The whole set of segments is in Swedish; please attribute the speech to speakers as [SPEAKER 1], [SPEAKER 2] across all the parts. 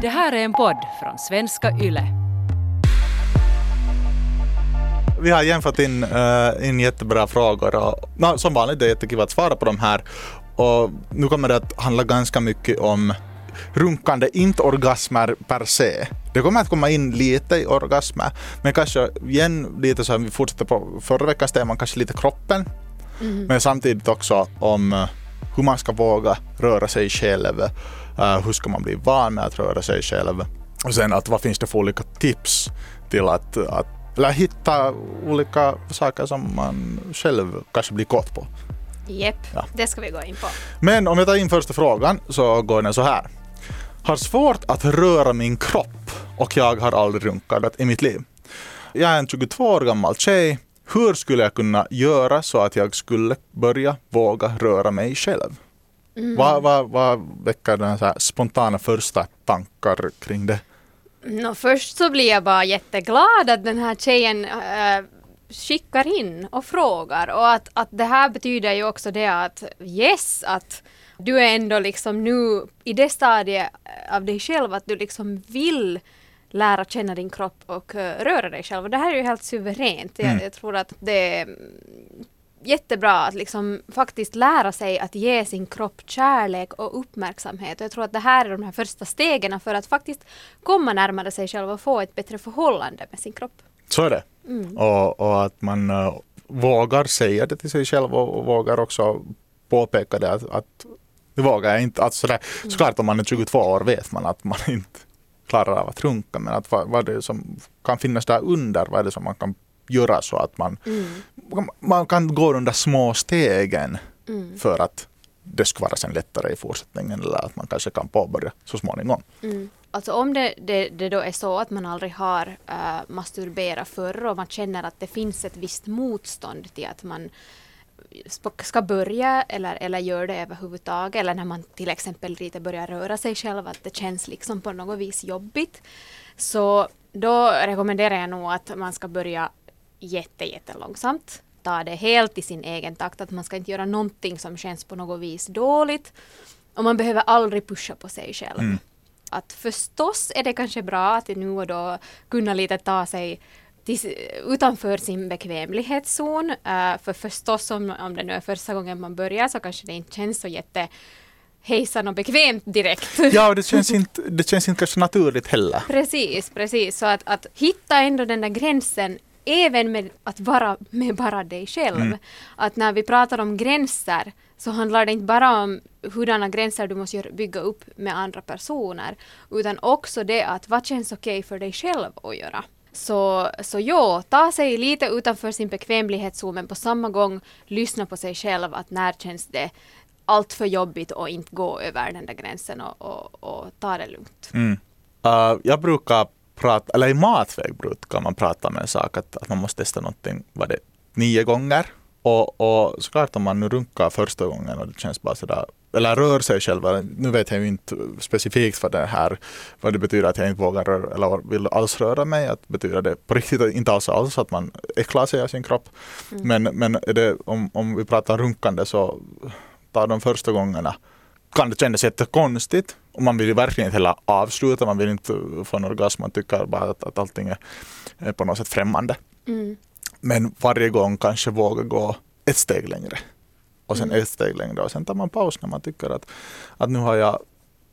[SPEAKER 1] Det här är en podd från svenska YLE.
[SPEAKER 2] Vi har igen fått in, uh, in jättebra frågor och no, som vanligt det är jättekul att svara på de här. Och nu kommer det att handla ganska mycket om runkande, inte orgasmer per se. Det kommer att komma in lite i orgasmer, men kanske igen lite som vi fortsätter på förra veckans tema, kanske lite kroppen. Mm. Men samtidigt också om uh, hur man ska våga röra sig själv. Uh, hur ska man bli van med att röra sig själv? Och sen att vad finns det för olika tips till att, att eller hitta olika saker som man själv kanske blir kåt på.
[SPEAKER 3] Jepp, ja. det ska vi gå in på.
[SPEAKER 2] Men om jag tar in första frågan så går den så här. Har svårt att röra min kropp och jag har aldrig runkat i mitt liv. Jag är en 22 år gammal tjej. Hur skulle jag kunna göra så att jag skulle börja våga röra mig själv? Mm. Vad, vad, vad väcker den så spontana första tankar kring det?
[SPEAKER 3] No, först så blir jag bara jätteglad att den här tjejen äh, skickar in och frågar och att, att det här betyder ju också det att yes, att du är ändå liksom nu i det stadiet av dig själv att du liksom vill lära känna din kropp och uh, röra dig själv. Och det här är ju helt suveränt. Mm. Jag, jag, tror att det jättebra att liksom faktiskt lära sig att ge sin kropp kärlek och uppmärksamhet. Och jag tror att det här är de här första stegen för att faktiskt komma närmare sig själv och få ett bättre förhållande med sin kropp.
[SPEAKER 2] Så är det. Mm. Och, och, att man uh, vågar säga det till sig själv och, och vågar också påpeka det att, att det vågar jag inte. Alltså det, mm. Såklart om man är 22 år vet man att man inte klarar av att runka men att vad, vad det som kan finnas där under, vad är det som man kan göra så att man, mm. man kan gå de där små stegen mm. för att det ska vara sen lättare i fortsättningen eller att man kanske kan påbörja så småningom.
[SPEAKER 3] Mm. Alltså om det, det, det, då är så att man aldrig har uh, masturberat förr och man känner att det finns ett visst motstånd till att man ska börja eller, eller gör det överhuvudtaget eller när man till exempel lite börjar röra sig själv att det känns liksom på något vis jobbigt. Så då rekommenderar jag nog att man ska börja jätte, jättelångsamt. Ta det helt i sin egen takt, att man ska inte göra någonting som känns på något vis dåligt. Och man behöver aldrig pusha på sig själv. Mm. Att förstås är det kanske bra att nu och då kunna lite ta sig till, utanför sin bekvämlighetszon. Uh, för förstås om, om det nu är första gången man börjar så kanske det inte känns så jätte hejsan och bekvämt direkt.
[SPEAKER 2] Ja, det känns inte, det känns inte kanske naturligt heller.
[SPEAKER 3] Precis, precis. Så att, att hitta ändå den där gränsen även med att vara med bara dig själv. Mm. Att när vi pratar om gränser så handlar det inte bara om hurdana gränser du måste bygga upp med andra personer utan också det att vad känns okej okay för dig själv att göra. Så, så ja, ta sig lite utanför sin bekvämlighetszon men på samma gång lyssna på sig själv att när känns det allt för jobbigt och inte gå över den där gränsen och, och, och ta det lugnt.
[SPEAKER 2] Mm. Uh, jag brukar prata, eller i matväg brukar man prata om en sak att, att man måste testa någonting, var det nio gånger? Och, och såklart om man nu runkar första gången och det känns bara sådär, eller rör sig själv, nu vet jag ju inte specifikt vad det här, vad det betyder att jag inte vågar röra, eller vill alls röra mig, att betyder det på riktigt inte alls alls att man äcklar sig av sin kropp. Mm. Men, men det, om, om vi pratar runkande så tar de första gångerna kan det kännas jättekonstigt och man vill ju verkligen inte heller avsluta, man vill inte få en orgasm, man tycker bara att, att allting är, på något sätt främmande. Mm. Men varje gång kanske våga gå ett steg längre och sen mm. ett steg längre och sen tar man paus när man tycker att, att nu har jag,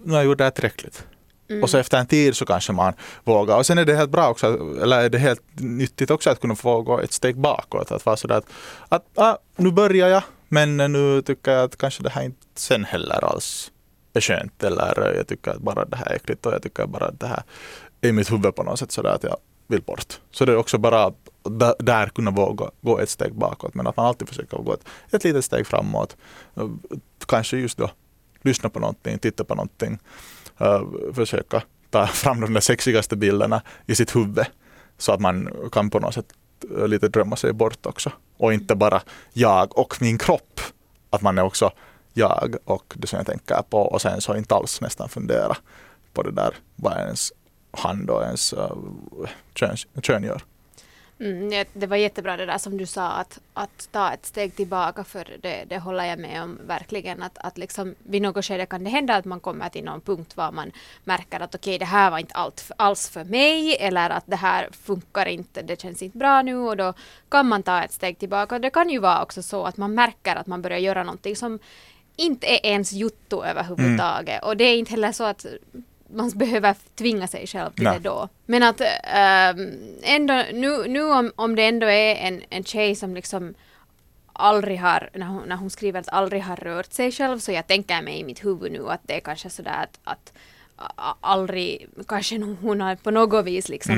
[SPEAKER 2] nu har jag gjort det här tillräckligt. Mm. Och så efter en tid så kanske man vågar. Och sen är det helt bra också, eller är det helt nyttigt också att kunna få gå ett steg bakåt. Att vara sådär att, att ah, nu börjar jag men nu tycker jag att kanske det här inte sen heller alls är skönt. Eller jag tycker att bara det här är äckligt och jag tycker bara att det här är i mitt huvud på något sätt sådär att jag vill bort. Så det är också bara att där kunna våga gå ett steg bakåt. Men att man alltid försöker gå ett, ett litet steg framåt. Eh, kanske just då lyssna på någonting, titta på någonting. Eh, försöka ta fram de där sexigaste bilderna i sitt huvud. Så att man kan på något sätt eh, lite drömma sig bort också. Och inte bara jag och min kropp. Att man är också jag och det som jag tänker på och sen så inte alls nästan fundera på det där vad ens hand och ens eh, uh, kön, kön gör.
[SPEAKER 3] Mm, det- var jättebra det där som du sa att, att ta ett steg tillbaka för det, det håller jag med om verkligen att, att liksom vid något skede kan det hända att man kommer till någon punkt var man märker att okej det här var inte allt, alls för mig eller att det här funkar inte, det känns inte bra nu och då kan man ta ett steg tillbaka. Det kan ju vara också så att man märker att man börjar göra någonting som inte är ens jotto överhuvudtaget och det är inte heller så att man behöver tvinga sig själv till
[SPEAKER 2] Nej.
[SPEAKER 3] det då. Men att ehm, ändå, nu, nu om, om det ändå är en, en tjej som liksom aldrig har, när hon, när hon skriver att aldrig har rört sig själv, så jag tänker mig i mitt huvud nu att det är kanske sådär att, att aldrig, kanske hon har på något vis liksom,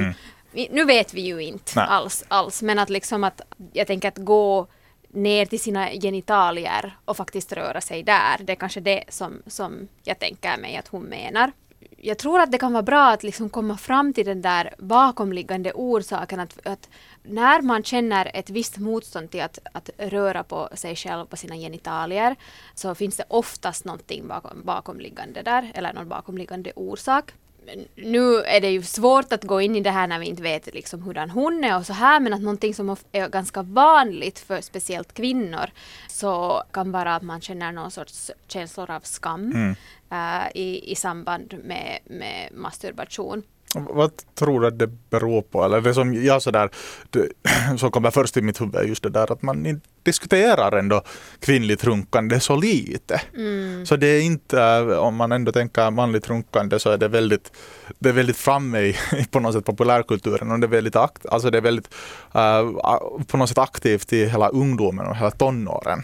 [SPEAKER 2] Mm.
[SPEAKER 3] nu vet vi ju inte
[SPEAKER 2] Nej.
[SPEAKER 3] alls, alls, men att liksom att, jag tänker att gå ner till sina genitalier och faktiskt röra sig där, det är kanske det som, som jag tänker mig att hon menar jag tror att det kan vara bra att liksom komma fram till den där bakomliggande orsaken att, att när man känner ett visst motstånd till att, att röra på sig själv på sina genitalier så finns det oftast någonting bakom, bakomliggande där eller någon bakomliggande orsak. Nu är det ju svårt att gå in i det här när vi inte vet liksom hurdan hon är och så här men att någonting som är ganska vanligt för speciellt kvinnor så kan vara att man känner någon sorts känslor av skam
[SPEAKER 2] Mm.
[SPEAKER 3] eh, i, i samband med, med masturbation.
[SPEAKER 2] Vad tror du att det beror på? Eller det som jag sådär, det, som kommer först i mitt huvud är just det där att man diskuterar ändå kvinnligt runkande så lite.
[SPEAKER 3] Mm.
[SPEAKER 2] Så det är inte, om man ändå tänker manligt runkande så är det väldigt, det är väldigt framme i, på något sätt populärkulturen och det är väldigt, akt, alltså det är väldigt eh, på något sätt aktivt i hela ungdomen och hela tonåren.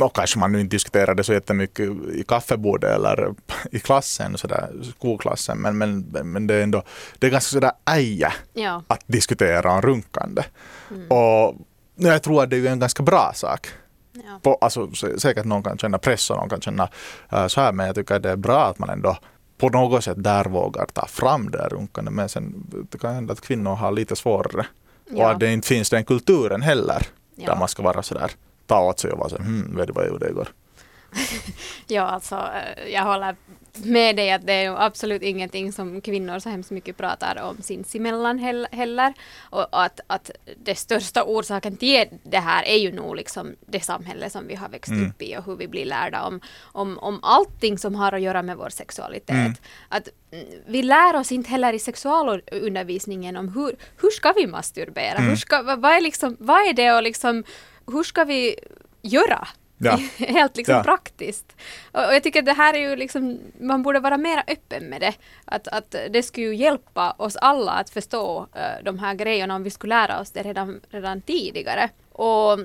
[SPEAKER 2] Och kanske man nu inte diskuterar det så jättemycket i kaffebordet eller i klassen, så där, skolklassen, men, men, men det är ändå det är ganska sådär äje
[SPEAKER 3] Ja.
[SPEAKER 2] att diskutera om runkande.
[SPEAKER 3] Mm.
[SPEAKER 2] Och jag tror att det är en ganska bra sak.
[SPEAKER 3] ja.
[SPEAKER 2] På, alltså, sä- säkert någon kan känna press och någon kan känna äh, så här, men jag tycker att det är bra att man ändå på något sätt där vågar ta fram det här runkande. Men sen det kan hända att kvinnor har lite svårare. Och
[SPEAKER 3] Ja.
[SPEAKER 2] att det inte finns den kulturen heller. Där
[SPEAKER 3] Ja.
[SPEAKER 2] man ska vara sådär, ta åt sig och vara så hmm, vet du vad jag gjorde igår?
[SPEAKER 3] ja, alltså eh, jag håller med dig att det är absolut ingenting som kvinnor så hemskt mycket pratar om sinsemellan hell- heller. Och att, att det största orsaken till det här är ju nog liksom det samhälle som vi har växt
[SPEAKER 2] Mm.
[SPEAKER 3] upp i och hur vi blir lärda om, om, om allting som har att göra med vår sexualitet.
[SPEAKER 2] Mm.
[SPEAKER 3] Att mm, vi lär oss inte heller i sexualundervisningen om hur, hur ska vi masturbera?
[SPEAKER 2] Mm.
[SPEAKER 3] Hur ska, vad, är liksom, vad är det och liksom, hur ska vi göra?
[SPEAKER 2] Ja.
[SPEAKER 3] Helt liksom
[SPEAKER 2] Ja.
[SPEAKER 3] praktiskt. Och, och jag tycker att det här är ju liksom, man borde vara mer öppen med det. Att, att det skulle ju hjälpa oss alla att förstå eh, de här grejerna om vi skulle lära oss det redan, redan tidigare. Och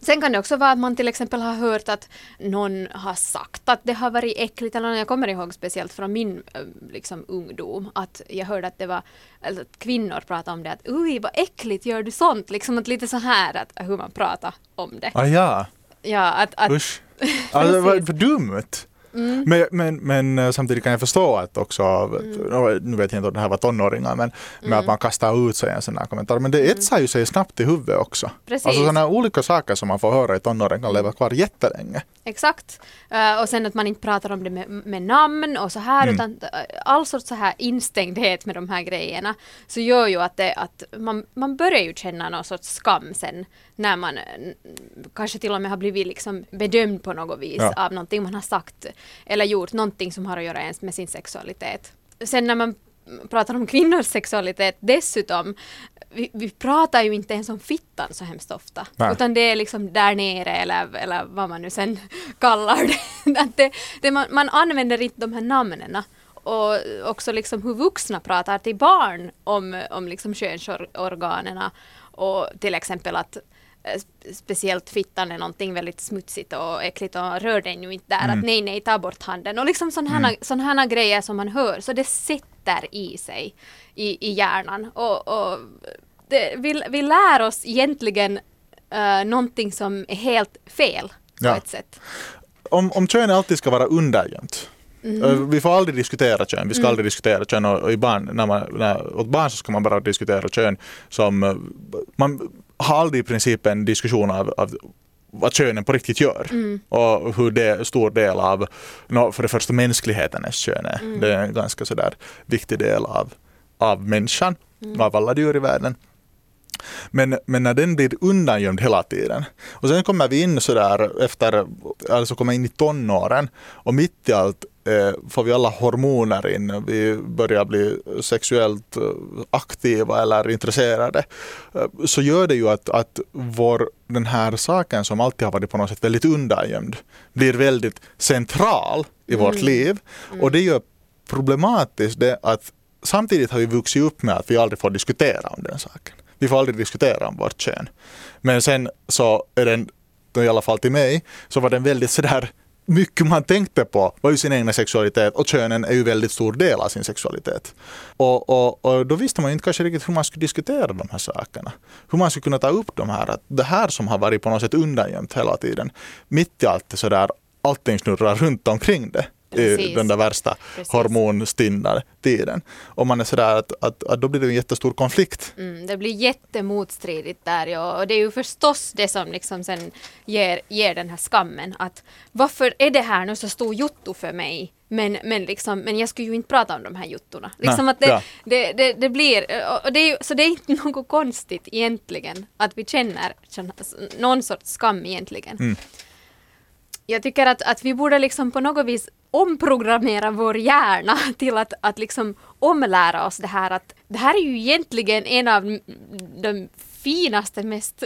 [SPEAKER 3] Sen kan det också vara att man till exempel har hört att någon har sagt att det har varit äckligt, eller jag kommer ihåg speciellt från min eh, liksom, ungdom, att jag hörde att det var, alltså, att kvinnor pratade om det, att oj vad äckligt gör du sånt, liksom att lite så här att hur man pratar om det.
[SPEAKER 2] Ah, ja,
[SPEAKER 3] Ja, att, att
[SPEAKER 2] usch. Alltså, vad för dumt.
[SPEAKER 3] Mm.
[SPEAKER 2] Men, men, men eh, samtidigt kan jag förstå att också,
[SPEAKER 3] Mm.
[SPEAKER 2] nu vet jag inte om det här var tonåringar, men med att man kastar ut sig en sån här kommentar. Men det etsar ju sig snabbt i huvudet också.
[SPEAKER 3] Mm. Precis.
[SPEAKER 2] Alltså sådana olika saker som man får höra i tonåren kan leva kvar jättelänge.
[SPEAKER 3] Exakt. Eh, och sen att man inte pratar om det med, med namn och så här
[SPEAKER 2] Mm.
[SPEAKER 3] utan uh, all sorts så här instängdhet med de här grejerna så gör ju att, det, att man, man börjar ju känna någon sorts skam sen när man eh, kanske till och med har blivit liksom bedömd på något vis
[SPEAKER 2] Ja.
[SPEAKER 3] av någonting man har sagt eller gjort någonting som har att göra ens med sin sexualitet. Sen när man pratar om kvinnors sexualitet dessutom vi, vi pratar ju inte ens om fittan så hemskt ofta.
[SPEAKER 2] Nej.
[SPEAKER 3] Utan det är liksom där nere eller, eller vad man nu sen kallar det. Att det, det man, man använder inte de här namnen. Och också liksom hur vuxna pratar till barn om, om liksom könsorganen. Och till exempel att speciellt fittan är någonting väldigt smutsigt och äckligt och rör dig nu inte där.
[SPEAKER 2] Mm.
[SPEAKER 3] Att nej, nej, ta bort handen. Och liksom sådana mm. här grejer som man hör. Så det sätter i sig i, i hjärnan. Och, och det, vi, vi lär oss egentligen uh, någonting som är helt fel på
[SPEAKER 2] Ja.
[SPEAKER 3] ett sätt.
[SPEAKER 2] Om, om kön alltid ska vara undergömt.
[SPEAKER 3] Mhm.
[SPEAKER 2] Eh, Vi får aldrig diskutera kön. Vi ska
[SPEAKER 3] Mm.
[SPEAKER 2] aldrig diskutera kön och, och i barn, när man, när, åt barn så ska man bara diskutera kön som eh, man har aldrig i princip en diskussion av, av vad könen på riktigt gör
[SPEAKER 3] Mm.
[SPEAKER 2] och hur det stor del av, nå, för det första mänsklighetens kön är.
[SPEAKER 3] Mm.
[SPEAKER 2] Det är en ganska sådär viktig del av, av människan,
[SPEAKER 3] Mm.
[SPEAKER 2] av alla djur i världen. Men, men när den blir undangömd hela tiden. Och sen kommer vi in sådär efter, alltså kommer in i tonåren och mitt i allt får vi alla hormoner in. Vi börjar bli sexuellt eh, aktiva eller intresserade. Eh, så gör det ju att, att vår, den här saken som alltid har varit på något sätt väldigt undangömd blir väldigt central i vårt
[SPEAKER 3] Mm.
[SPEAKER 2] liv.
[SPEAKER 3] Mm.
[SPEAKER 2] Och det gör problematiskt det att samtidigt har vi vuxit upp med att vi aldrig får diskutera om den saken. Vi får aldrig diskutera om vårt kön. Men sen så är den, i alla fall till mig, så var den väldigt sådär mycket man tänkte på var ju sin egna sexualitet och könen är ju väldigt stor del av sin sexualitet. Och, och, och då visste man ju inte kanske riktigt hur man skulle diskutera de här sakerna. Hur man skulle kunna ta upp de här, att det här som har varit på något sätt undangömt hela tiden. Mitt i allt det sådär, allting snurrar runt omkring det. I
[SPEAKER 3] Precis.
[SPEAKER 2] den där värsta
[SPEAKER 3] Precis.
[SPEAKER 2] hormonstinna tiden. Och man är sådär att, att, att då blir det en jättestor konflikt.
[SPEAKER 3] Mm, det blir jättemotstridigt där ja. och det är ju förstås det som liksom sen ger, ger den här skammen att varför är det här nu så stor jotto för mig men, men, liksom, men jag skulle ju inte prata om de här jottorna. Liksom
[SPEAKER 2] Nej,
[SPEAKER 3] att det,
[SPEAKER 2] ja.
[SPEAKER 3] det, det, det blir, och det är så det är inte något konstigt egentligen att vi känner känner någon sorts skam egentligen.
[SPEAKER 2] Mm.
[SPEAKER 3] Jag tycker att, att vi borde liksom på något vis omprogrammera vår hjärna till att, att liksom omlära oss det här att det här är ju egentligen en av de finaste, mest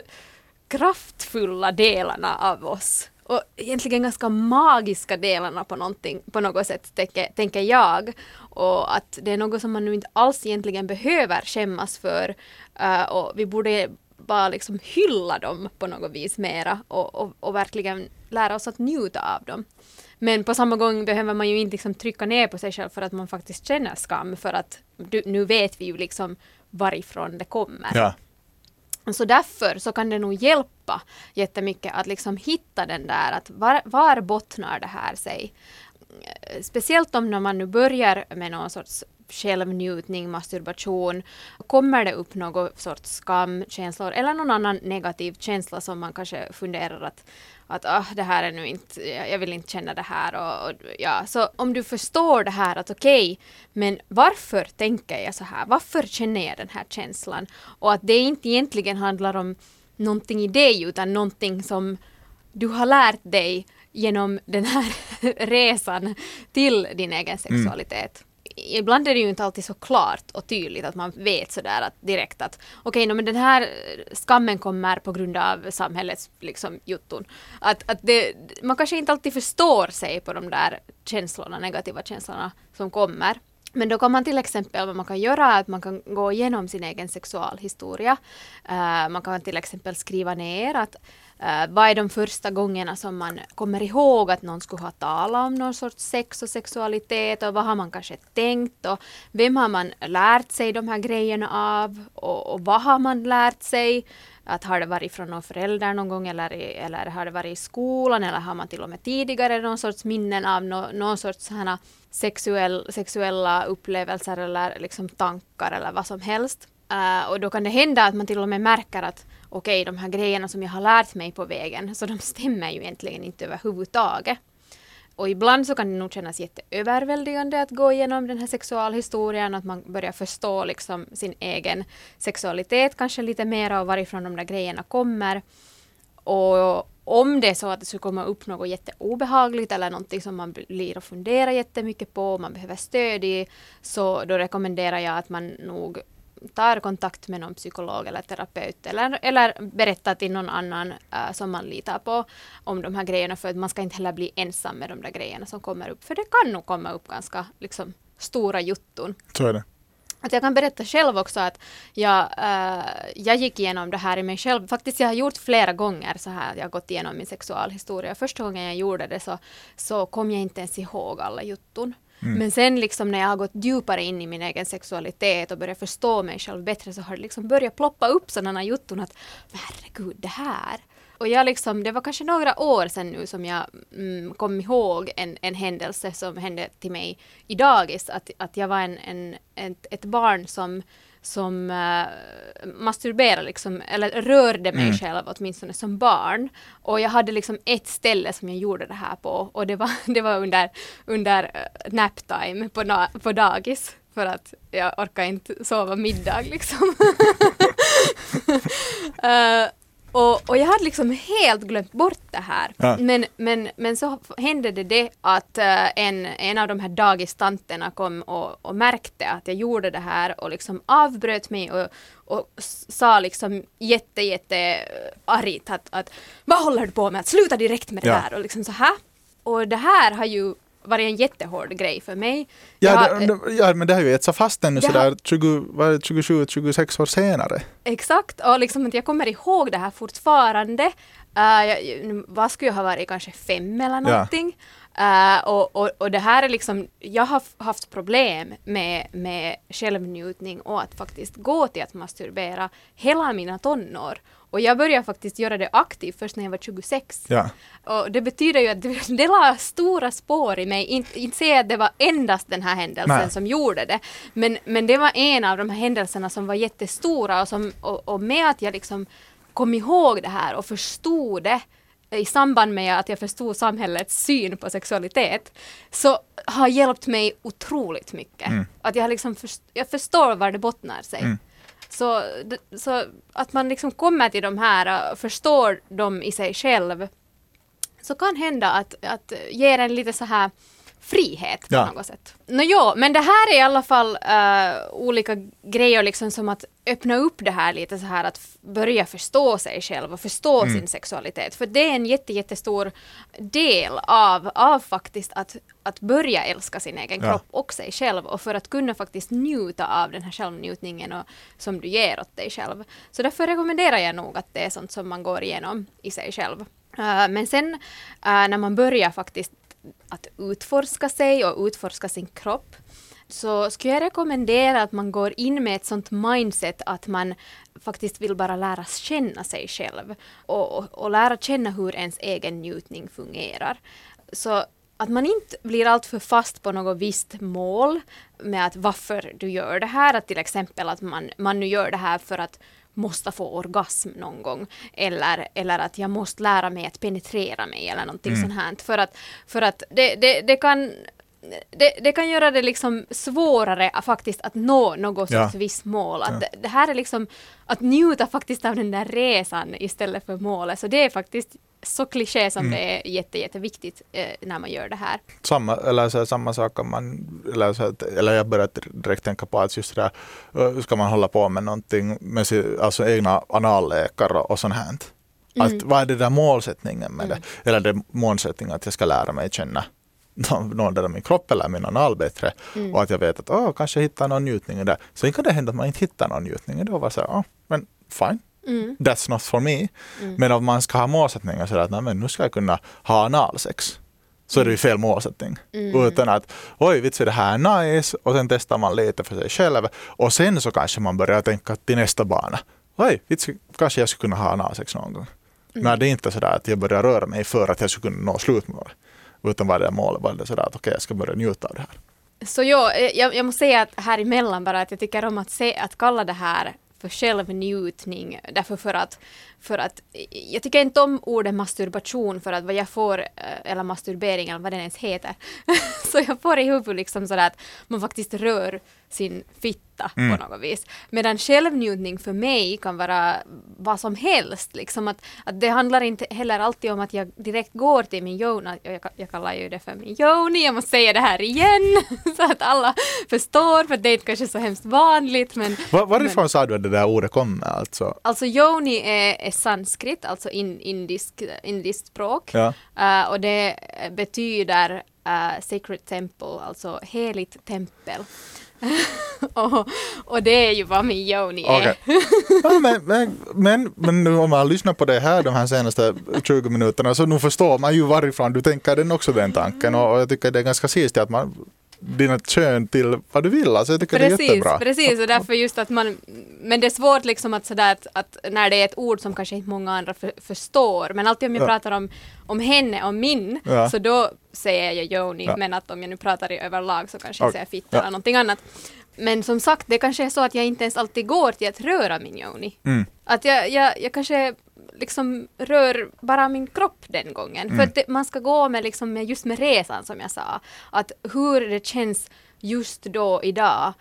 [SPEAKER 3] kraftfulla delarna av oss. Och egentligen ganska magiska delarna på, någonting, på något sätt, tänker, tänker jag. Och att det är något som man nu inte alls egentligen behöver skämmas för. Uh, och vi borde bara liksom hylla dem på något vis mera och, och, och verkligen lära oss att njuta av dem. Men på samma gång behöver man ju inte liksom trycka ner på sig själv för att man faktiskt känner skam för att du, nu vet vi ju liksom varifrån det kommer.
[SPEAKER 2] Ja.
[SPEAKER 3] Så därför så kan det nog hjälpa jättemycket att liksom hitta den där att var, var bottnar det här sig? Speciellt om när man nu börjar med någon sorts självnjutning, masturbation, kommer det upp någon sorts skamkänslor eller någon annan negativ känsla som man kanske funderar att, att ah, det här är nu inte, jag vill inte känna det här och, och ja, så om du förstår det här att okej, men varför tänker jag så här? Varför känner jag den här känslan? Och att det inte egentligen handlar om någonting i dig utan någonting som du har lärt dig genom den här resan till din egen sexualitet. Ibland är det ju inte alltid så klart och tydligt att man vet sådär att direkt att okej, okay, men den här skammen kommer på grund av samhällets liksom jutton. Att, att det, man kanske inte alltid förstår sig på de där känslorna, negativa känslorna som kommer. Men då kan man till exempel, vad man kan göra är att man kan gå igenom sin egen sexualhistoria. Uh, man kan till exempel skriva ner att uh, vad är de första gångerna som man kommer ihåg att någon skulle ha talat om någon sorts sex och sexualitet och vad har man kanske tänkt och vem har man lärt sig de här grejerna av och, och vad har man lärt sig? Att har det varit från någon förälder någon gång eller, eller har det varit i skolan eller har man till och med tidigare någon sorts minnen av no, någon sorts sexuell, sexuella upplevelser eller liksom tankar eller vad som helst. Uh, och då kan det hända att man till och med märker att okej, okay, de här grejerna som jag har lärt mig på vägen, så de stämmer ju egentligen inte överhuvudtaget. Och ibland så kan det nog kännas jätteöverväldigande att gå igenom den här sexualhistorien, att man börjar förstå liksom sin egen sexualitet kanske lite mer och varifrån de där grejerna kommer. Och om det är så att det skulle komma upp något jätteobehagligt eller någonting som man blir och funderar jättemycket på och man behöver stöd i, så då rekommenderar jag att man nog tar kontakt med någon psykolog eller terapeut eller, eller berättar till någon annan uh, som man litar på om de här grejerna för att man ska inte heller bli ensam med de där grejerna som kommer upp. För det kan nog komma upp ganska liksom, stora jutton.
[SPEAKER 2] Så är det.
[SPEAKER 3] Att jag kan berätta själv också att jag, uh, jag gick igenom det här i mig själv. Faktiskt jag har gjort flera gånger så här. Jag har gått igenom min sexualhistoria. Första gången jag gjorde det så, så kom jag inte ens ihåg alla jutton. Mm. Men sen liksom när jag har gått djupare in i min egen sexualitet och börjat förstå mig själv bättre så har det liksom börjat ploppa upp sådana jutton att herregud det här. Och jag liksom, det var kanske några år sedan nu som jag mm, kom ihåg en, en händelse som hände till mig i dagis. Att, att jag var en, en, ett, ett barn som som uh, masturberade liksom, eller rörde mig mm. själv åtminstone som barn. Och jag hade liksom ett ställe som jag gjorde det här på och det var, det var under, under uh, naptime på, na, på dagis. För att jag orkar inte sova middag liksom. Eh, och, och jag hade liksom helt glömt bort det här.
[SPEAKER 2] Ja.
[SPEAKER 3] Men, men, men så hände det det att eh, en, en av de här dagistanterna kom och, och märkte att jag gjorde det här och liksom avbröt mig och, och sa liksom jätte, jätte eh, argt att, att vad håller du på med? Att sluta direkt med det
[SPEAKER 2] Ja.
[SPEAKER 3] här och liksom så här. Och det här har ju varit en jättehård grej för mig. Jag
[SPEAKER 2] Ja,
[SPEAKER 3] har-
[SPEAKER 2] det, ja, men det har ju etsat fast ännu sådär 20, vad är det, 27-26 år senare.
[SPEAKER 3] Exakt, och liksom att jag kommer ihåg det här fortfarande. Uh, jag, vad skulle jag ha varit, kanske fem eller
[SPEAKER 2] Ja.
[SPEAKER 3] Uh, och, och, och det här är liksom, jag har haft problem med, med självnjutning och att faktiskt gå till att masturbera hela mina tonår. Och jag började faktiskt göra det aktivt först när jag var 26.
[SPEAKER 2] Ja.
[SPEAKER 3] Och det betyder ju att det, det la stora spår i mig. Inte, inte säga att det var endast den här händelsen
[SPEAKER 2] Nej.
[SPEAKER 3] som gjorde det. Men, men det var en av de här händelserna som var jättestora och, som, och, och med att jag liksom kom ihåg det här och förstod det i samband med att jag förstod samhällets syn på sexualitet så har hjälpt mig otroligt mycket.
[SPEAKER 2] Mm.
[SPEAKER 3] Att jag, liksom först, jag förstår var det bottnar sig.
[SPEAKER 2] Mm.
[SPEAKER 3] Så, så att man liksom kommer till de här och förstår dem i sig själv så kan hända att, att ger en lite så här frihet på
[SPEAKER 2] Ja.
[SPEAKER 3] något sätt. Nå jo, men det här är i alla fall eh, olika grejer liksom som att öppna upp det här lite så här att börja förstå sig själv och förstå
[SPEAKER 2] Mm.
[SPEAKER 3] sin sexualitet. För det är en jätte, jättestor del av, av faktiskt att, att börja älska sin egen
[SPEAKER 2] Ja.
[SPEAKER 3] kropp och sig själv och för att kunna faktiskt njuta av den här självnjutningen och, som du ger åt dig själv. Så därför rekommenderar jag nog att det är sånt som man går igenom i sig själv. Eh, men sen eh, när man börjar faktiskt att utforska sig och utforska sin kropp så skulle jag rekommendera att man går in med ett sånt mindset att man faktiskt vill bara lära känna sig själv och, och, och lära känna hur ens egen njutning fungerar. Så att man inte blir alltför fast på något visst mål med att varför du gör det här. Att till exempel att man, man nu gör det här för att måste få orgasm någon gång. Eller, eller att jag måste lära mig att penetrera mig eller någonting
[SPEAKER 2] Mm.
[SPEAKER 3] sånt här. För att, för att det, det, det kan det, det kan göra det liksom svårare faktiskt att nå något
[SPEAKER 2] Ja.
[SPEAKER 3] sorts visst mål. Att
[SPEAKER 2] Ja.
[SPEAKER 3] det, här är liksom att njuta faktiskt av den där resan istället för målet. Så det är faktiskt så kliché som
[SPEAKER 2] Mm.
[SPEAKER 3] det är jätte, jätteviktigt eh, när man gör det här.
[SPEAKER 2] Samma, eller så här, samma sak om man, eller, så eller jag började direkt tänka på att just det där, eh, ska man hålla på med någonting med sin, alltså egna analläkare och sånt här. Att,
[SPEAKER 3] Mm.
[SPEAKER 2] vad är det där målsättningen med
[SPEAKER 3] Mm.
[SPEAKER 2] det? Eller det målsättningen att jag ska lära mig känna någon av min kropp eller min anal bättre
[SPEAKER 3] Mm.
[SPEAKER 2] och att jag vet att åh, kanske jag hittar någon njutning det. Så kan det hända att man inte hittar någon njutning och bara så här, åh, men fine,
[SPEAKER 3] Mm.
[SPEAKER 2] that's not for me.
[SPEAKER 3] Mm.
[SPEAKER 2] Men om man ska ha målsättningar så att nej, men nu ska jag kunna ha analsex. Så är det ju fel målsättning.
[SPEAKER 3] Mm.
[SPEAKER 2] Utan att oj vitsi det här är nice och sen testar man lite för sig själv och sen så kanske man börjar tänka till nästa bana. Oj vitsi kanske jag skulle kunna ha analsex någon gång.
[SPEAKER 3] Mm.
[SPEAKER 2] Men det är inte sådär att jag börjar röra mig för att jag skulle kunna nå slutmålet. Utan vad det är målet, var det sådär att okej jag ska börja njuta av det här.
[SPEAKER 3] Så ja, jag, jag måste säga att här emellan bara att jag tycker om att, se, att kalla det här för självnjutning därför för att, för att jag tycker inte om ordet masturbation för att vad jag får, eh, eller masturbering eller vad den ens heter, så jag får i huvudet liksom sådär att man faktiskt rör sin fitta
[SPEAKER 2] Mm.
[SPEAKER 3] på något vis. Medan självnjutning för mig kan vara vad som helst. Liksom att, att det handlar inte heller alltid om att jag direkt går till min yoni, jag, jag, kallar ju det för min yoni, jag måste säga det här igen så att alla förstår, för det är kanske så hemskt vanligt men
[SPEAKER 2] Var, varifrån sa du att det där ordet kommer alltså?
[SPEAKER 3] Alltså yoni är, är sanskrit, alltså in, indisk, indiskt språk.
[SPEAKER 2] Ja.
[SPEAKER 3] Eh, och det betyder eh, sacred temple, alltså heligt tempel. och, och det är ju vad min yoni är.
[SPEAKER 2] Ja, men, men, men, men nu om man lyssnar på det här de här senaste 20 minuterna så nu förstår man ju varifrån du tänker den också den tanken och, och jag tycker det är ganska sist att man dina kön till vad du vill. Alltså jag tycker det är
[SPEAKER 3] Precis,
[SPEAKER 2] jättebra.
[SPEAKER 3] precis och därför just att man, men det är svårt liksom att sådär att, att när det är ett ord som kanske inte många andra för, förstår, men alltid om jag
[SPEAKER 2] Ja.
[SPEAKER 3] pratar om, om henne och min,
[SPEAKER 2] Ja.
[SPEAKER 3] så då säger jag Joni,
[SPEAKER 2] Ja.
[SPEAKER 3] men att om jag nu pratar i överlag så kanske jag säger fitta eller någonting annat. Men som sagt, det kanske är så att jag inte ens alltid går till att röra min Joni.
[SPEAKER 2] Mm.
[SPEAKER 3] Att jag, jag, jag kanske liksom rör bara min kropp den gången. För
[SPEAKER 2] Mm.
[SPEAKER 3] att det, man ska gå med, liksom, med just med resan som jag sa. Att hur det känns just då idag,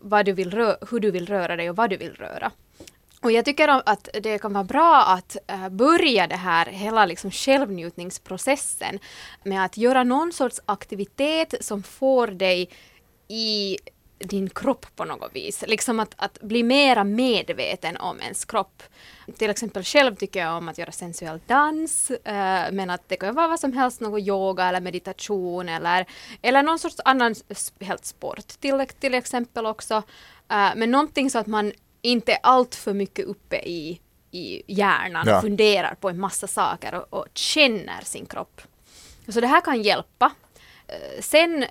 [SPEAKER 3] vad du vill rö- hur du vill röra dig och vad du vill röra. Och jag tycker att det kan vara bra att uh, börja det här hela liksom självnjutningsprocessen med att göra någon sorts aktivitet som får dig i din kropp på något vis. Liksom att, att bli mera medveten om ens kropp. Till exempel själv tycker jag om att göra sensuell dans, uh, men att det kan vara vad som helst, något yoga eller meditation eller, eller någon sorts annan helt sport till, till exempel också. Uh, men någonting så att man inte allt för mycket uppe i, i hjärnan ja. funderar på en massa saker och, och känner sin kropp. Så det här kan hjälpa. Uh, sen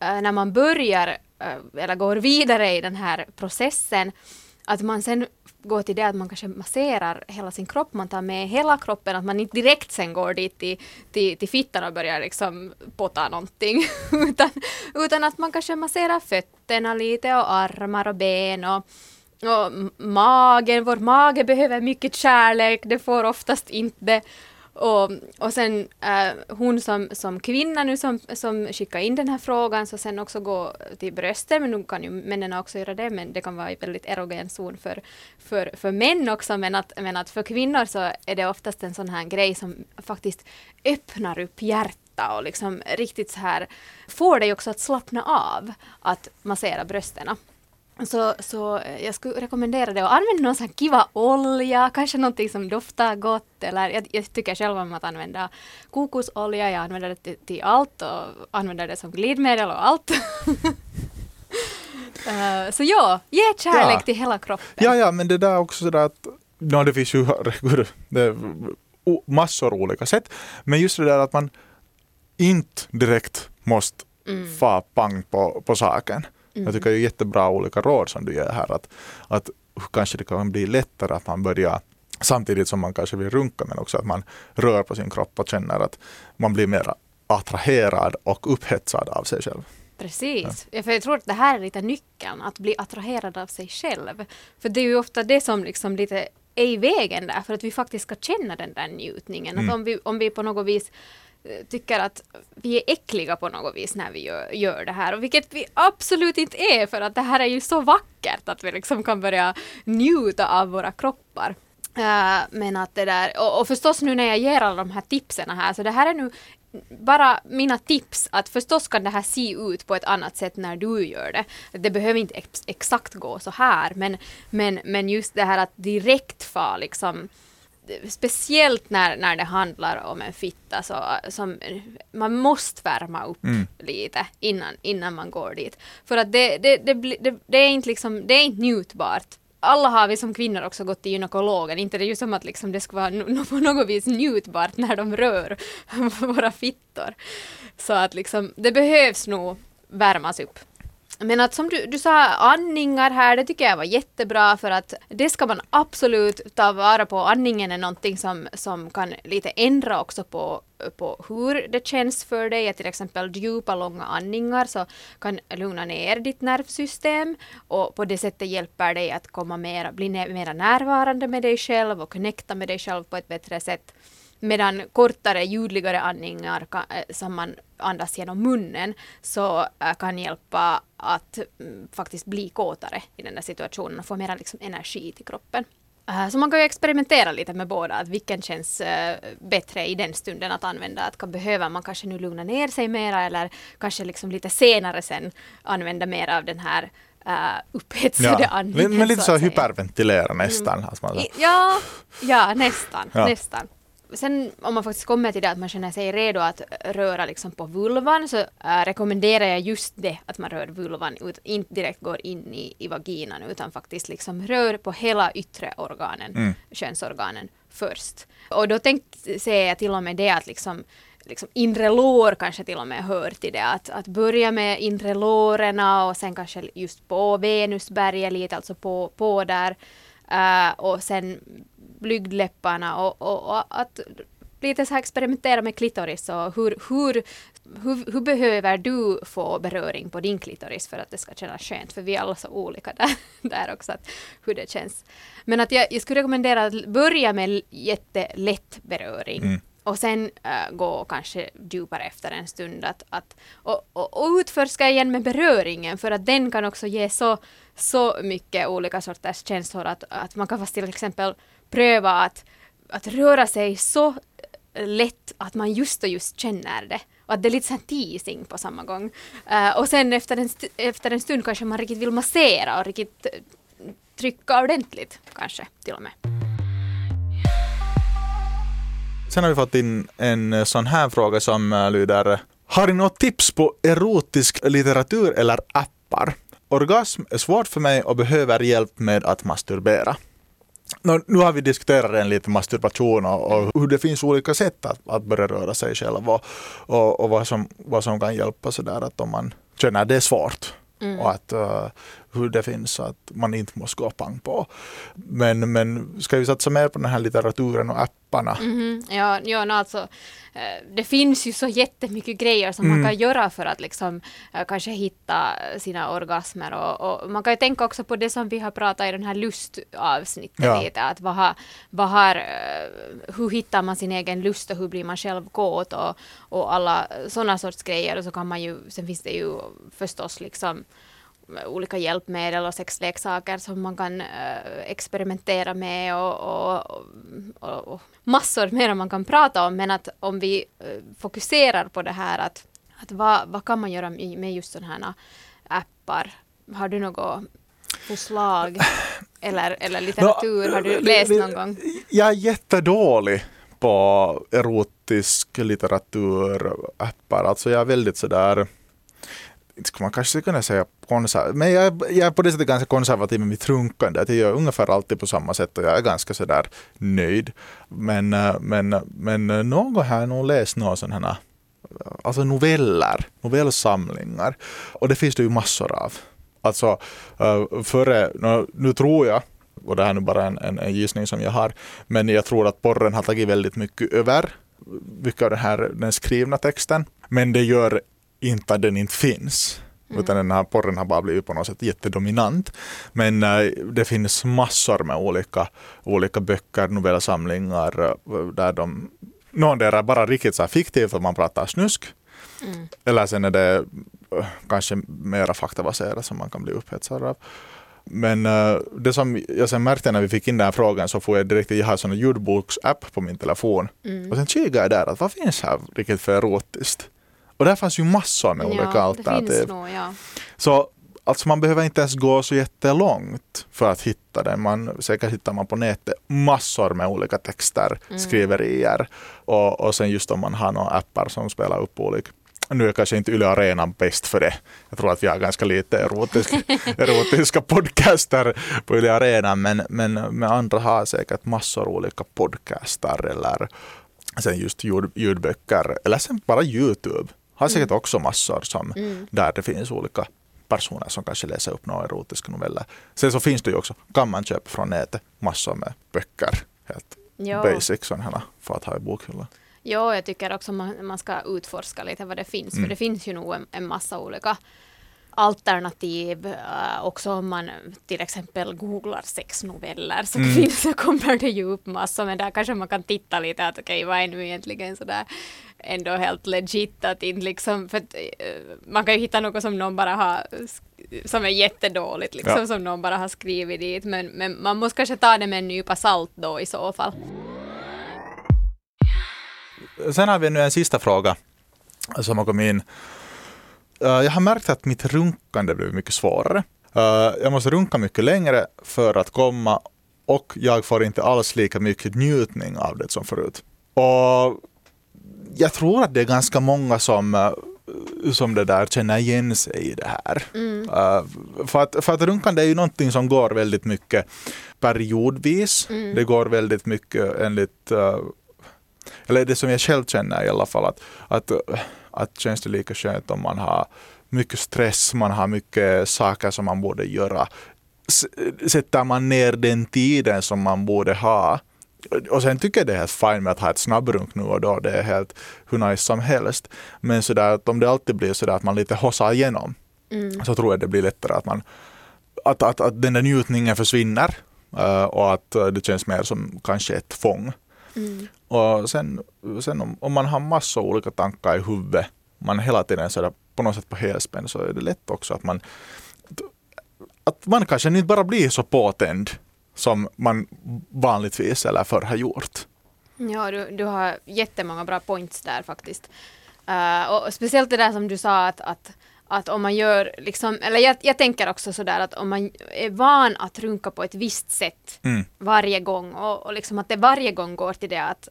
[SPEAKER 3] när man börjar Äh, eller går vidare i den här processen, att man sen går till det att man kanske masserar hela sin kropp, man tar med hela kroppen, att man inte direkt sen går dit till, till, till fittan och börjar liksom potta någonting, utan, utan att man kanske masserar fötterna lite och armar och ben och och magen, vår mage behöver mycket kärlek, det får oftast inte och, och sen äh, hon som, som kvinna nu som, som skickar in den här frågan så sen också gå till brösten, men nu kan ju männen också göra det, men det kan vara i väldigt erogen zon för, för, för män också, men att, men att för kvinnor så är det oftast en sån här grej som faktiskt öppnar upp hjärtat och liksom riktigt så här får dig också att slappna av att massera brösten. Så, så jag skulle rekommendera det och använd någon sån kiva olja, kanske någonting som doftar gott eller jag, jag tycker själv om att använda kokosolja, jag använder det till, till allt och använder det som glidmedel och allt. uh, så ja, ge kärlek ja. till hela kroppen.
[SPEAKER 2] Ja, ja, men det där också sådär att no, det finns ju det massor olika sätt, men just det där att man inte direkt måste mm. få pang på, på saken. Mm. Jag tycker det är jättebra olika råd som du ger här. Att, att kanske det kan bli lättare att man börjar samtidigt som man kanske vill runka men också att man rör på sin kropp och känner att man blir mer attraherad och upphetsad av sig själv.
[SPEAKER 3] Precis, ja. för jag tror att det här är lite nyckeln, att bli attraherad av sig själv. För det är ju ofta det som liksom lite är i vägen där, för att vi faktiskt ska känna den där njutningen. Mm. Att om vi, om vi på något vis Eh, tycker att vi är äckliga på något vis när vi gör, gör det här. Och vilket vi absolut inte är för att det här är ju så vackert att vi liksom kan börja njuta av våra kroppar. Uh, men att det där, och, och, förstås nu när jag ger alla de här tipsen här, så det här är nu bara mina tips att förstås kan det här se ut på ett annat sätt när du gör det. Det behöver inte ex exakt gå så här men, men, men just det här att direkt få liksom speciellt när, när det handlar om en fitta så som, man måste värma upp mm. lite innan, innan man går dit. För att det, det, det, det, är inte liksom, det är inte njutbart. Alla har vi som kvinnor också gått till gynekologen, inte det är ju som att liksom det ska vara no, på något vis njutbart när de rör våra fittor. Så att liksom, det behövs nog värmas upp. Men att som du, du sa, andningar här, det tycker jag var jättebra för att det ska man absolut ta vara på. Andningen är någonting som, som kan lite ändra också på, på hur det känns för dig. Att till exempel djupa, långa andningar så kan lugna ner ditt nervsystem och på det sättet hjälper dig att komma mer, bli mer närvarande med dig själv och connecta med dig själv på ett bättre sätt. Medan kortare, ljudligare andningar kan, eh, som man andas genom munnen så äh, kan hjälpa att mm, faktiskt bli kåtare i den där situationen och få mera liksom, energi till kroppen. Äh, så man kan ju experimentera lite med båda, att vilken känns bättre i den stunden att använda. Att kan, behöver man kanske nu lugna ner sig mera eller kanske liksom lite senare sen använda mer av den här uh, upphetsade ja. andningen.
[SPEAKER 2] Men, lite så, så hyperventilera nästan. Mm. Alltså
[SPEAKER 3] ja, ja, nästan. Ja. nästan sen om man faktiskt kommer till det att man känner sig redo att röra liksom på vulvan så äh, rekommenderar jag just det att man rör vulvan, ut, inte direkt går in i, i vaginan utan faktiskt liksom rör på hela yttre organen, mm. könsorganen först. Och då säger jag till och med det att liksom liksom inre lår kanske till och med hör till det. Att, att börja med inre lårena och sen kanske just på venusberget lite, alltså på, på där. Uh, och sen blygdläpparna och, och, och, att lite så här experimentera med klitoris och hur, hur, hur, hur, behöver du få beröring på din klitoris för att det ska kännas skönt? För vi är alla så olika där, där också, att hur det känns. Men att jag, jag skulle rekommendera att börja med jättelätt beröring. Mm. och sen äh, gå kanske djupare efter en stund att, att och, och, och utforska igen med beröringen för att den kan också ge så, så mycket olika sorters känslor att, att man kan fast till exempel pröva att, att röra sig så lätt att man just och just känner det. Och att det är lite sån teasing på samma gång. Uh, och sen efter en, efter en stund kanske man riktigt vill massera och riktigt eh, trycka ordentligt kanske till och med.
[SPEAKER 2] Sen har vi fått in en eh, sån här fråga som lyder Har ni något tips på erotisk litteratur eller appar? Orgasm är svårt för mig och behöver hjälp med att masturbera. Nu har vi diskuterat en lite masturbation och, och, hur det finns olika sätt att, att börja röra sig själv och, och, och vad, som, vad som kan hjälpa sådär att om man känner att det är svårt Mm. Och att uh, hur det finns så att man inte måste gå pang på. Men, men ska vi satsa mer på den här litteraturen och apparna?
[SPEAKER 3] Mm, ja, ja no, alltså, eh, det finns ju så jättemycket grejer som mm. man kan göra för att liksom, uh, kanske hitta sina orgasmer. Och, och, man kan ju tänka också på det som vi har pratat i den här lustavsnittet ja. lite. Att vad har, vad har, uh, hur hittar man sin egen lust och hur blir man själv kåt och, och alla sådana sorts grejer. Och så kan man ju, sen finns det ju förstås liksom olika hjälpmedel och sexleksaker som man kan uh, experimentera med och, och, och, och, massor mer man kan prata om. Men att om vi uh, fokuserar på det här att, att vad, vad kan man göra med just sådana här appar? Har du något förslag eller, eller litteratur? Har du läst någon gång?
[SPEAKER 2] Jag är jättedålig på erotisk litteratur, appar. Alltså jag är väldigt sådär inte skulle man kanske kunna säga konservativ, men jag, jag är på det sättet ganska konservativ med mitt runkande. jag gör ungefär alltid på samma sätt och jag är ganska sådär nöjd. Men, eh, men, men eh, någon har nog läst några sådana här alltså noveller, novellsamlingar. Och det finns det ju massor av. Alltså eh, före, nu tror jag, och det här är nu bara en, en, en gissning som jag har, men jag tror att porren har tagit väldigt mycket över mycket av den här den skrivna texten. Men det gör inte att den inte finns. Mm. Utan den här porren har bara blivit på något sätt jättedominant. Men äh, det finns massor med olika, olika böcker, novellsamlingar äh, där de någon där är bara riktigt så här fiktivt att man pratar snusk. Mm. Eller sen är det äh, kanske mera faktabaserat som man kan bli upphetsad av. Men uh, det som jag sen märkte när vi fick in den här frågan så får jag direkt, jag har en sån ljudboksapp på min telefon. Mm. Och sen kikade jag där att vad finns här riktigt för erotiskt? Och där fanns ju massor med olika ja, alternativ.
[SPEAKER 3] Nog, ja.
[SPEAKER 2] Så alltså man behöver inte ens gå så jättelångt för att hitta det. Man, säkert hittar man på nätet massor med olika texter, mm. skriverier och, och sen just om man har några appar som spelar upp olika nu är kanske inte Yle Arena bäst för det. Jag tror att vi har ganska lite erotisk, erotiska podcaster på Yle Arena men, men, men andra har säkert massor olika podcaster eller sen just ljud, ljudböcker eller sen bara Youtube har säkert mm. också massor som, mm. där det finns olika personer som kanske läser upp några erotiska noveller. Sen så finns det ju också, kan man köpa från nätet massor med böcker, helt jo. basic sådana för att ha i bokhyllan.
[SPEAKER 3] Ja, jag tycker också man, man ska utforska lite vad det finns, mm. för det finns ju nog en, en massa olika alternativ uh, också om man till exempel googlar sexnoveller så mm. finns, så kommer det ju upp massor men där kanske man kan titta lite att okej okay, vad är nu egentligen sådär ändå helt legit att inte liksom för att, uh, man kan ju hitta något som någon bara har som är jättedåligt liksom ja. som någon bara har skrivit dit men, men man måste kanske ta det med en nypa salt då i så fall.
[SPEAKER 2] Sen har vi nu en sista fråga som har kommit in Eh, jag har märkt att mitt runkande blir mycket svårare. Eh, jag måste runka mycket längre för att komma och jag får inte alls lika mycket njutning av det som förut. Och jag tror att det är ganska många som eh, som det där känner igen sig i det här. Mm. Uh, för, att, för att runkande är ju någonting som går väldigt mycket periodvis. Mm. Det går väldigt mycket enligt, uh, eller det som jag själv känner i alla fall, att, att att känns det lika skönt om man har mycket stress, man har mycket saker som man borde göra. Sätter man ner den tiden som man borde ha och sen tycker jag det är helt fint med att ha ett snabbrunk nu och då. Det är helt hur nice som helst. Men sådär att om det alltid blir sådär att man lite hossar igenom mm. så tror jag det blir lättare att man att, att, att den där njutningen försvinner uh, och att uh, det känns mer som kanske ett fång. Mm. Och sen, sen om, om man har massor olika tankar i huvudet, man hela tiden så på något sätt på helspänn, så är det lätt också att man att man kanske inte bara blir så påtänd som man vanligtvis eller förr har gjort.
[SPEAKER 3] Ja, du, du har jättemånga bra points där faktiskt. Uh, och speciellt det där som du sa att, att att om man gör, liksom, eller jag, jag tänker också sådär att om man är van att runka på ett visst sätt mm. varje gång och, och liksom att det varje gång går till det att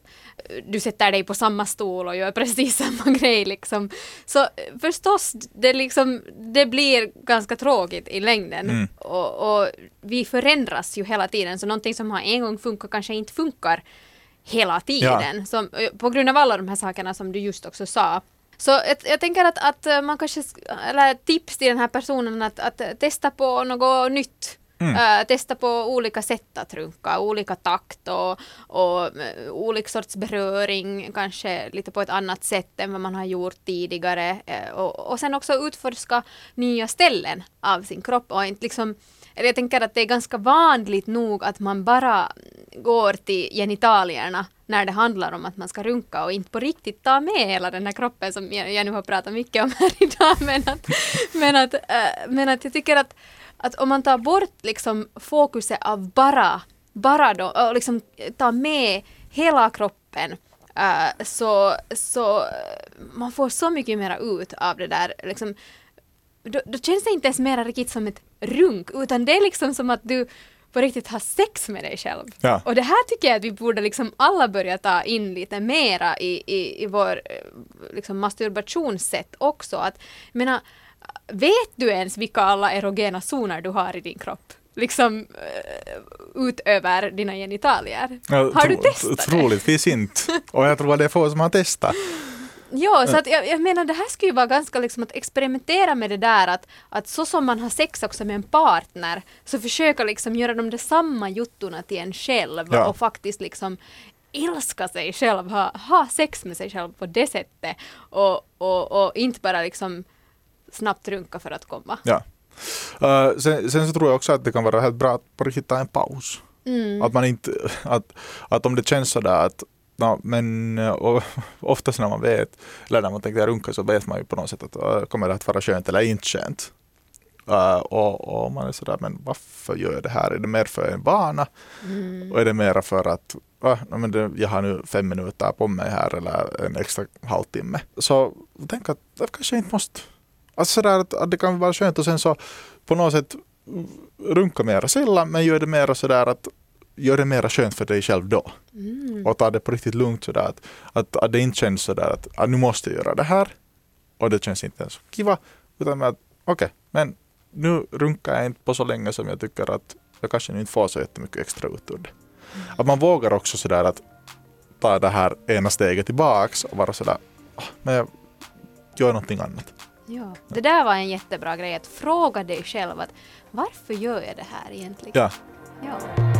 [SPEAKER 3] du sätter dig på samma stol och gör precis samma grej liksom. Så förstås, det, liksom, det blir ganska tråkigt i längden mm. och, och vi förändras ju hela tiden så någonting som har en gång funkat kanske inte funkar hela tiden. Ja. Som, på grund av alla de här sakerna som du just också sa. Så jag, jag, tänker att, att eh, man kanske, eller tips till den här personen att, att testa på något nytt. Mm. Uh, testa på olika sätt att runka, olika takt och, och uh, olika sorts beröring, kanske lite på ett annat sätt än vad man har gjort tidigare. Uh, och, och sen också utforska nya ställen av sin kropp och inte liksom eller jag tänker att det är ganska vanligt nog att man bara går till genitalierna när det handlar om att man ska runka och inte på riktigt ta med hela den här kroppen som jag, jag nu har pratat mycket om här idag. Men att, men att, äh, men att jag tycker att, att om man tar bort liksom fokuset av bara, bara då, och liksom tar med hela kroppen äh, så, så man får så mycket mer ut av det där. Liksom, då, då känns det inte ens mer riktigt som ett runk utan det är liksom som att du på riktigt ha sex med dig själv. Ja. Och det här tycker jag att vi borde liksom alla börja ta in lite mera i, i, i vår eh, liksom masturbationssätt också. Att, menar, vet du ens vilka alla erogena zoner du har i din kropp? liksom uh, utöver dina genitalier. Ja, har du testat det?
[SPEAKER 2] Troligtvis inte. Och jag tror att det är få som har testat.
[SPEAKER 3] Ja, så att jag, jag, menar det här skulle ju vara ganska liksom att experimentera med det där att, att så som man har sex också med en partner så försöka liksom göra de där samma juttorna till en själv ja. och faktiskt liksom älska sig själv, ha, ha sex med sig själv på det sättet och, och, och inte bara liksom snabbt runka för att komma.
[SPEAKER 2] Ja. Uh, sen, sen, så tror jag också att det kan vara helt bra att bara hitta en paus. Mm. Att man inte, att, att om det känns sådär att No, men och, oftast när man vet, eller när man tänker runka så vet man ju på något sätt att uh, kommer det att vara skönt eller inte skönt. Uh, och, och, man är sådär, men varför gör jag det här? Är det mer för en vana? Mm. Och är det mer för att uh, men det, jag har nu fem minuter på mig här eller en extra halvtimme. Så tänk att det kanske inte måste. Alltså sådär att, att det kan vara skönt och sen så på något sätt runka mera sällan men gör det mera sådär att gör det mera skönt för dig själv då. Mm. Och ta det på riktigt lugnt sådär att, att, att det inte känns sådär att, att nu måste jag göra det här och det känns inte ens kiva utan att okej, okay, men nu runkar jag inte på så länge som jag tycker att jag kanske inte får så jättemycket extra ut ur det. Mm. Att man vågar också sådär att ta det här ena steget tillbaks och vara sådär, oh, men jag gör någonting annat.
[SPEAKER 3] Ja, det där var en jättebra grej att fråga dig själv att varför gör jag det här egentligen?
[SPEAKER 2] Ja.
[SPEAKER 3] ja.